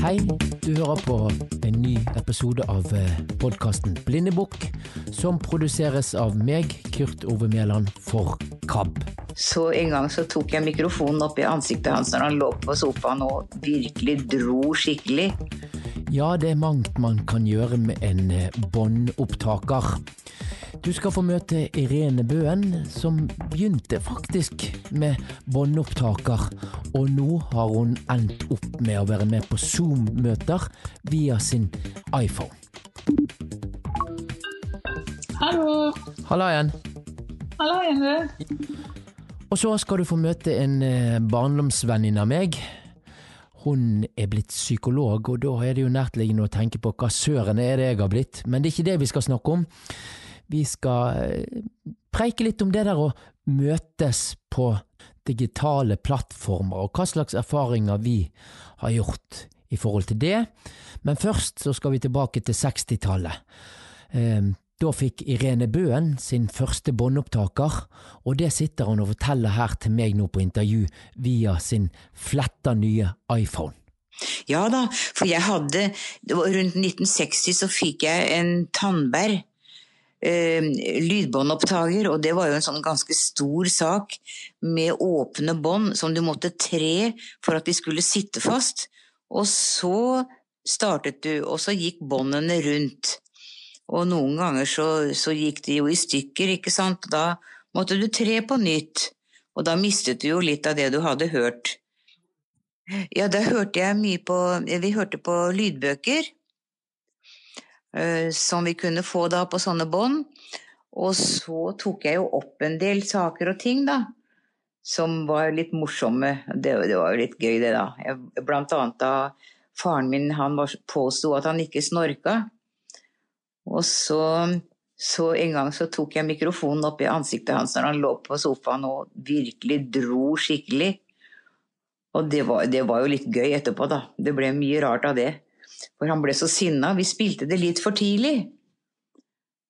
Hei, du hører på en ny episode av podkasten Blindebukk, som produseres av meg, Kurt Ove Mæland, for KAB. Så en gang så tok jeg mikrofonen opp i ansiktet hans når han lå på sofaen og virkelig dro skikkelig. Ja, det er mangt man kan gjøre med en båndopptaker. Du skal få møte Irene Bøen, som begynte faktisk med båndopptaker, og nå har hun endt opp med å være med på Zoom-møter via sin iPhone. Hallo. Halla igjen. Hallo igjen, du. Og så skal du få møte en barndomsvenninne av meg. Hun er blitt psykolog, og da er det jo nærtliggende å tenke på hva søren er det jeg har blitt, men det er ikke det vi skal snakke om. Vi skal preike litt om det der å møtes på digitale plattformer, og hva slags erfaringer vi har gjort i forhold til det. Men først så skal vi tilbake til 60-tallet. Da fikk Irene Bøen sin første båndopptaker, og det sitter hun og forteller her til meg nå på intervju via sin fletta nye iPhone. Ja da, for jeg hadde Rundt 1960 så fikk jeg en Tandberg eh, lydbåndopptaker, og det var jo en sånn ganske stor sak med åpne bånd som du måtte tre for at de skulle sitte fast. Og så startet du, og så gikk båndene rundt. Og noen ganger så, så gikk de jo i stykker, ikke sant. Da måtte du tre på nytt, og da mistet du jo litt av det du hadde hørt. Ja, da hørte jeg mye på Vi hørte på lydbøker som vi kunne få da på sånne bånd. Og så tok jeg jo opp en del saker og ting, da. Som var litt morsomme. Det, det var jo litt gøy, det, da. Jeg, blant annet da faren min han påsto at han ikke snorka. Og så, så en gang så tok jeg mikrofonen opp i ansiktet hans når han lå på sofaen og virkelig dro skikkelig. Og det var, det var jo litt gøy etterpå, da. Det ble mye rart av det. For han ble så sinna. Vi spilte det litt for tidlig.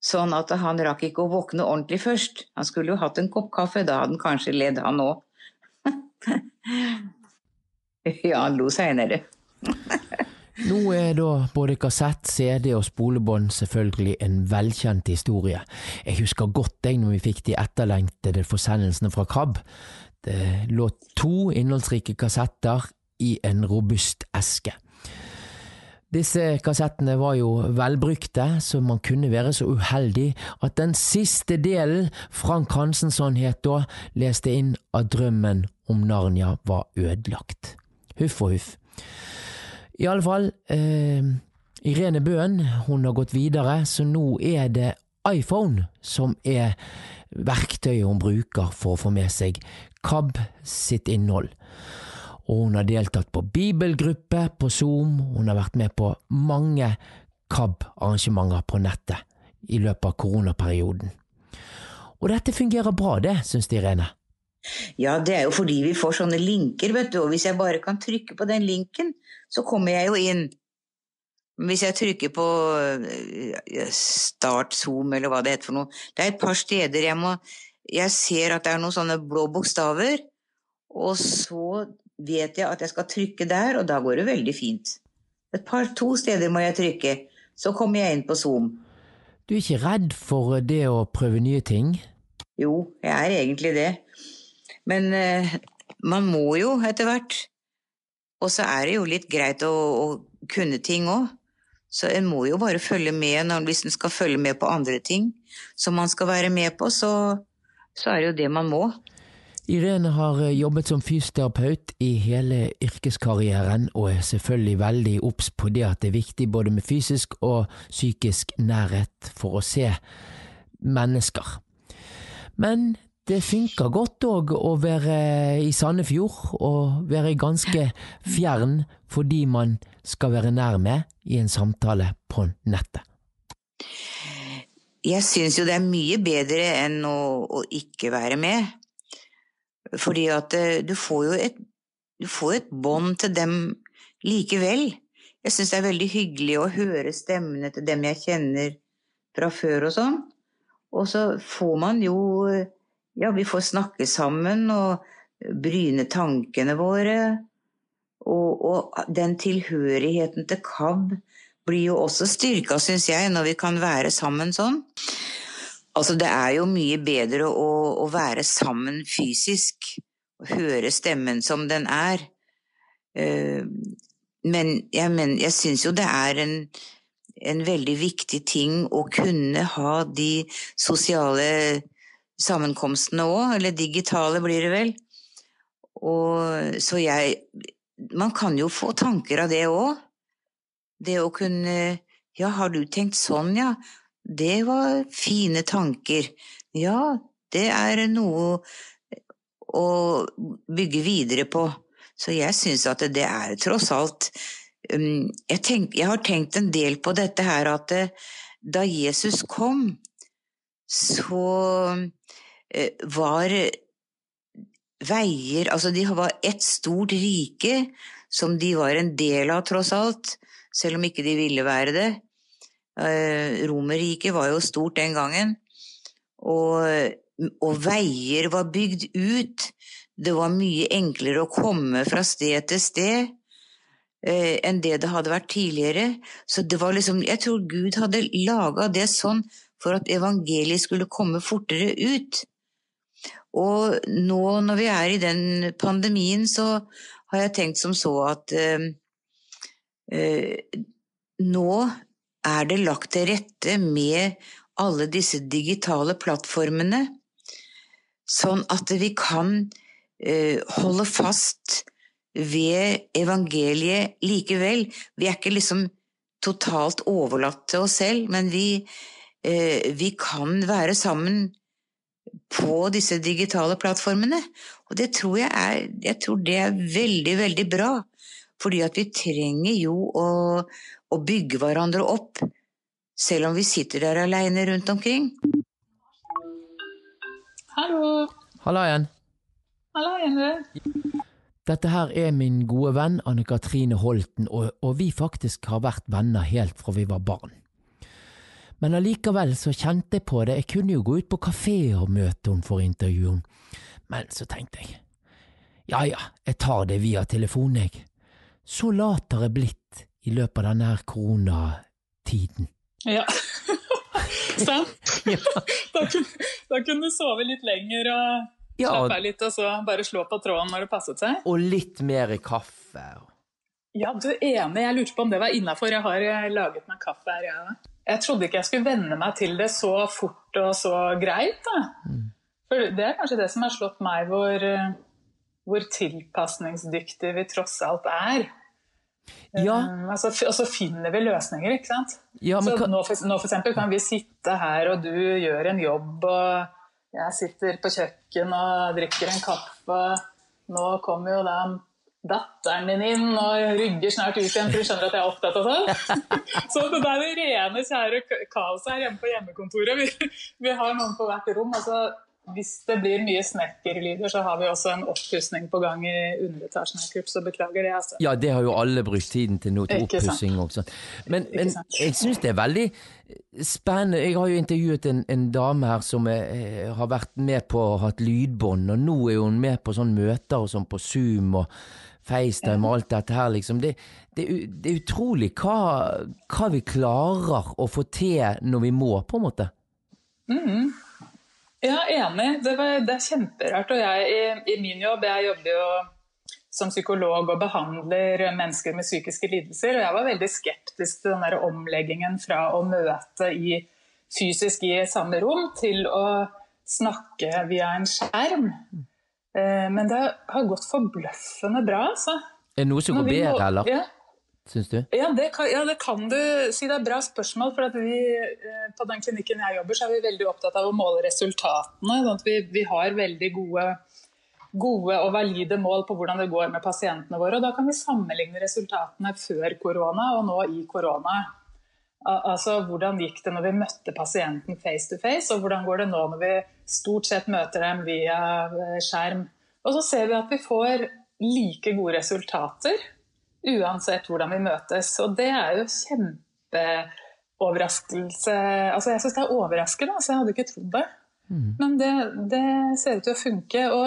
Sånn at han rakk ikke å våkne ordentlig først. Han skulle jo hatt en kopp kaffe, da hadde han kanskje ledd, han òg. ja, han lo seinere. Nå er da både kassett, CD og spolebånd selvfølgelig en velkjent historie. Jeg husker godt deg når vi fikk de etterlengtede forsendelsene fra KAB. Det lå to innholdsrike kassetter i en robust eske. Disse kassettene var jo velbrukte, så man kunne være så uheldig at den siste delen Frank Hansensson het da, leste inn at drømmen om Narnia var ødelagt. Huff og huff. I alle fall, eh, Irene Bøen hun har gått videre, så nå er det iPhone som er verktøyet hun bruker for å få med seg KAB sitt innhold og hun har deltatt på bibelgruppe på Zoom, hun har vært med på mange KAB-arrangementer på nettet i løpet av koronaperioden. Og dette fungerer bra, det, syns de Irene? Ja, det er jo fordi vi får sånne linker, vet du, og hvis jeg bare kan trykke på den linken, så kommer jeg jo inn. Hvis jeg trykker på eh, Start Zoom, eller hva det heter for noe Det er et par steder jeg må Jeg ser at det er noen sånne blå bokstaver, og så vet jeg at jeg skal trykke der, og da går det veldig fint. Et par-to steder må jeg trykke, så kommer jeg inn på Zoom. Du er ikke redd for det å prøve nye ting? Jo, jeg er egentlig det. Men eh, man må jo etter hvert. Og så er det jo litt greit å, å kunne ting òg. Så en må jo bare følge med når, hvis en skal følge med på andre ting som man skal være med på, så, så er det jo det man må. Irene har eh, jobbet som fysioterapeut i hele yrkeskarrieren, og er selvfølgelig veldig obs på det at det er viktig både med fysisk og psykisk nærhet for å se mennesker. Men det funker godt òg å være i Sandefjord og være ganske fjern fordi man skal være nær med i en samtale på nettet. Jeg syns jo det er mye bedre enn å, å ikke være med. Fordi at eh, du får jo et, får et bånd til dem likevel. Jeg syns det er veldig hyggelig å høre stemmene til dem jeg kjenner fra før og sånn. Og så får man jo Ja, vi får snakke sammen og bryne tankene våre. Og, og den tilhørigheten til KAB blir jo også styrka, syns jeg, når vi kan være sammen sånn. Altså, det er jo mye bedre å, å være sammen fysisk, og høre stemmen som den er. Eh, men jeg, men, jeg syns jo det er en, en veldig viktig ting å kunne ha de sosiale sammenkomstene òg, eller digitale blir det vel. Og så jeg Man kan jo få tanker av det òg. Det å kunne Ja, har du tenkt sånn, ja? Det var fine tanker. Ja, det er noe å bygge videre på. Så jeg syns at det er tross alt um, jeg, tenk, jeg, har tenkt en del på dette her at det, da Jesus kom, så uh, var veier Altså, de var ett stort rike som de var en del av, tross alt, selv om ikke de ville være det. Uh, Romerriket var jo stort den gangen, og, og veier var bygd ut. Det var mye enklere å komme fra sted til sted uh, enn det det hadde vært tidligere. Så det var liksom Jeg tror Gud hadde laga det sånn for at evangeliet skulle komme fortere ut. Og nå når vi er i den pandemien, så har jeg tenkt som så at eh, eh, nå er det lagt til rette med alle disse digitale plattformene, sånn at vi kan uh, holde fast ved evangeliet likevel. Vi er ikke liksom totalt overlatt til oss selv, men vi, vi kan være sammen på disse digitale plattformene. Og det tror jeg er, jeg tror det er veldig, veldig bra. Fordi at vi trenger jo å, å bygge hverandre opp, selv om vi sitter der aleine rundt omkring. Hallo. Halla igjen. Halla igjen, Dette her er min gode venn Anne Katrine Holten, og, og vi faktisk har vært venner helt fra vi var barn. Men allikevel så kjente jeg på det, jeg kunne jo gå ut på kafé og møte henne for intervju Men så tenkte jeg, ja ja, jeg tar det via telefonen, jeg. Så lat har jeg blitt i løpet av denne koronatiden. Ja. Sant? da, kunne, da kunne du sove litt lenger og Ja, slappe av litt, og så bare slå på tråden når det passet seg. og litt mer kaffe. Ja, du er enig. Jeg lurte på om det var innafor. Jeg har eh, laget meg kaffe her, jeg òg. Jeg trodde ikke jeg skulle venne meg til det så fort og så greit. Da. For det er kanskje det som har slått meg, hvor, eh, hvor tilpasningsdyktig vi tross alt er. Ja, Um, altså, og så finner vi løsninger, ikke sant. ja men så nå, for, nå for eksempel kan vi sitte her, og du gjør en jobb, og jeg sitter på kjøkken og drikker en kaffe. Nå kommer jo da datteren din inn og rygger snart ut igjen, for hun skjønner at jeg er opptatt av sånn. Så det er det rene, kjære kaoset her hjemme på hjemmekontoret. Vi, vi har noen på hvert rom. altså hvis det blir mye snekkerlyder, så har vi også en oppussing på gang i underetasjen her, så beklager det. altså. Ja, det har jo alle brukt tiden til, noe, til oppussing og sånn. Men, men jeg syns det er veldig spennende. Jeg har jo intervjuet en, en dame her som er, har vært med på å ha et lydbånd, og nå er hun med på sånne møter og sånn på Zoom og FaceTime og alt dette her, liksom. Det, det, det er utrolig hva, hva vi klarer å få til når vi må, på en måte. Ja, enig. Det, var, det er kjemperart. Og jeg i, i min jobb, jeg jobber jo som psykolog og behandler mennesker med psykiske lidelser. Og jeg var veldig skeptisk til den der omleggingen fra å møte i, fysisk i samme rom til å snakke via en skjerm. Eh, Men det har gått forbløffende bra, altså. Er det noe som går bedre, eller? Ja, Syns du? ja det, kan, ja, det kan du si. Det er et bra spørsmål. for vi, eh, På den klinikken jeg jobber, så er vi veldig opptatt av å måle resultatene. sånn vi, vi har veldig gode, gode og valide mål på hvordan det går med pasientene våre. og Da kan vi sammenligne resultatene før korona og nå i korona. Altså Hvordan gikk det når vi møtte pasienten face to face, og hvordan går det nå når vi stort sett møter dem via eh, skjerm. Og så ser vi at vi får like gode resultater uansett hvordan vi møtes. Og det er jo kjempeoverraskelse. Altså jeg syns det er overraskende, altså jeg hadde ikke trodd det. Men det, det ser ut til å funke. Og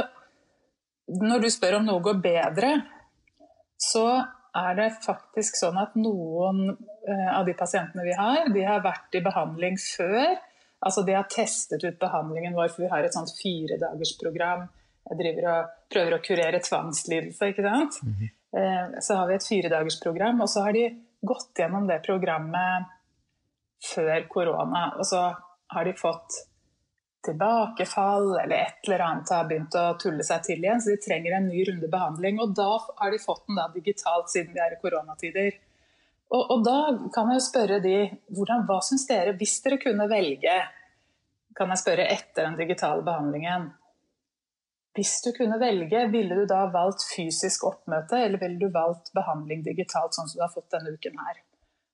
når du spør om noe går bedre, så er det faktisk sånn at noen eh, av de pasientene vi har, de har vært i behandling før. Altså de har testet ut behandlingen vår, for vi har et sånt firedagersprogram. Jeg driver og prøver å kurere tvangslidelse, ikke sant. Mm -hmm. Så har vi et firedagersprogram, og så har de gått gjennom det programmet før korona. Og så har de fått tilbakefall eller et eller annet har begynt å tulle seg til igjen, så de trenger en ny runde behandling. Og da har de fått den da digitalt siden vi er i koronatider. Og, og da kan jeg jo spørre de hvordan, hva syns dere, hvis dere kunne velge, kan jeg spørre etter den digitale behandlingen Hvis du kunne velge, ville du da valgt fysisk oppmøte, eller ville du valgt behandling digitalt, sånn som du har fått denne uken her?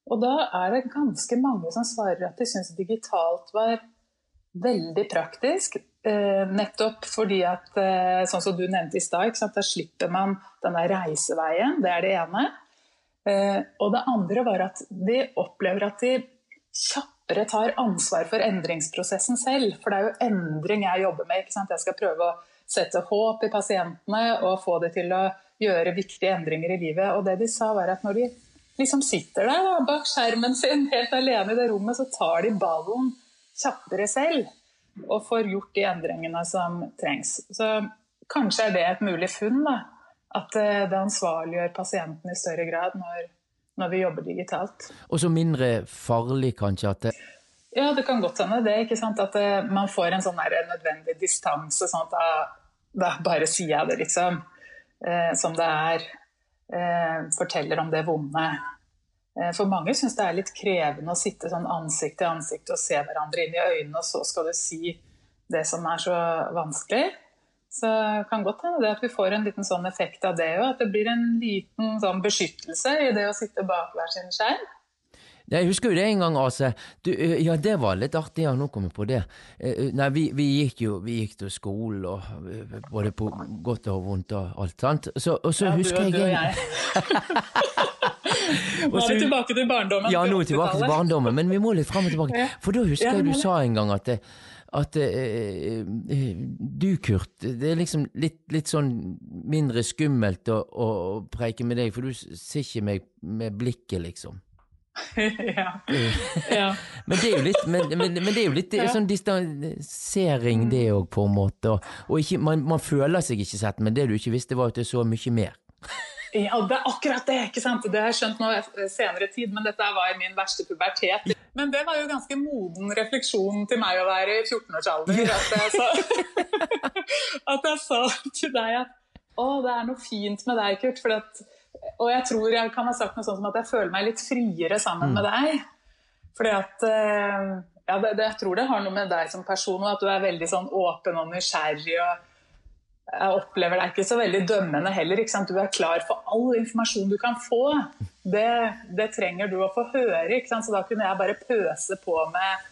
Og da er det ganske mange som svarer at de syns digitalt var veldig praktisk. Eh, nettopp fordi at, eh, sånn som du nevnte i stad, da slipper man denne reiseveien. Det er det ene. Eh, og det andre var at de opplever at de kjappere tar ansvar for endringsprosessen selv. For det er jo endring jeg jobber med. Jeg skal prøve å sette håp i pasientene og få dem til å gjøre viktige endringer i livet. Og det de sa var at når de liksom sitter der da, bak skjermen sin helt alene i det rommet, så tar de ballen kjappere selv og får gjort de endringene som trengs. Så kanskje er det et mulig funn. da, At eh, det ansvarliggjør pasienten i større grad når, når vi jobber digitalt. Og så mindre farlig kanskje at det Ja, det kan godt hende det. ikke sant? At eh, man får en sånn nødvendig distanse. sånn at da, bare sier jeg det, liksom. Eh, som det er. Eh, forteller om det vonde. Eh, for mange syns det er litt krevende å sitte sånn ansikt til ansikt og se hverandre inn i øynene, og så skal du si det som er så vanskelig. Så kan godt hende at vi får en liten sånn effekt av det òg. At det blir en liten sånn beskyttelse i det å sitte bak hver sin skjerm. Jeg husker jo det en gang, Ase. Du, ja, det var litt artig. Ja, nå kom jeg på det. Nei, vi, vi gikk jo vi gikk til skolen, og både på godt og vondt og alt, sant. Så, og så ja, husker du, jeg du og jeg. Nå er vi tilbake til barndommen. Ja, nå er vi tilbake til barndommen, men vi må litt fram og tilbake. For da husker jeg du sa en gang at, at du, Kurt, det er liksom litt, litt sånn mindre skummelt å, å, preike med deg, for du ser ikke meg med blikket, liksom. ja. ja. men det er jo litt, men, men, men det er jo litt ja. sånn distansering, det òg, på en måte. Og, og ikke, man, man, føler seg ikke sett, men det du ikke visste, var at det så mye mer. Ja, det er akkurat det! ikke sant? Det har jeg skjønt nå senere tid, men dette var i min verste pubertet. Men det var jo ganske moden refleksjon til meg å være i 14-årsalder. At, at jeg sa til deg at å, det er noe fint med deg, Kurt. At, og jeg tror jeg kan ha sagt noe sånt som at jeg føler meg litt friere sammen med deg. Fordi at eh, ja, det, det, Jeg tror det har noe med deg som person og at du er veldig sånn åpen og nysgjerrig. og jeg opplever deg ikke så veldig dømmende heller. Du er klar for all informasjon du kan få. Det, det trenger du å få høre. Så da kunne jeg bare pøse på med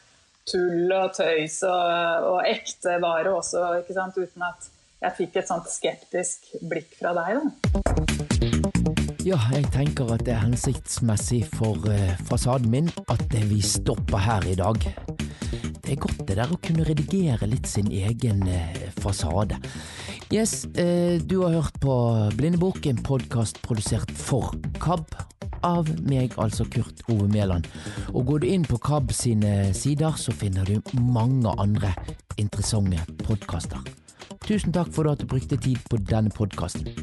tull og tøys og, og ekte vare også, uten at jeg fikk et sånt skeptisk blikk fra deg. Da. Ja, jeg tenker at det er hensiktsmessig for uh, fasaden min at vi stopper her i dag. Det er godt det der å kunne redigere litt sin egen uh, fasade. Yes, eh, du har hørt på Blindebok, en podkast produsert for KAB. Av meg, altså Kurt Ove Mæland. Og går du inn på KAB sine sider, så finner du mange andre interessante podkaster. Tusen takk for at du brukte tid på denne podkasten.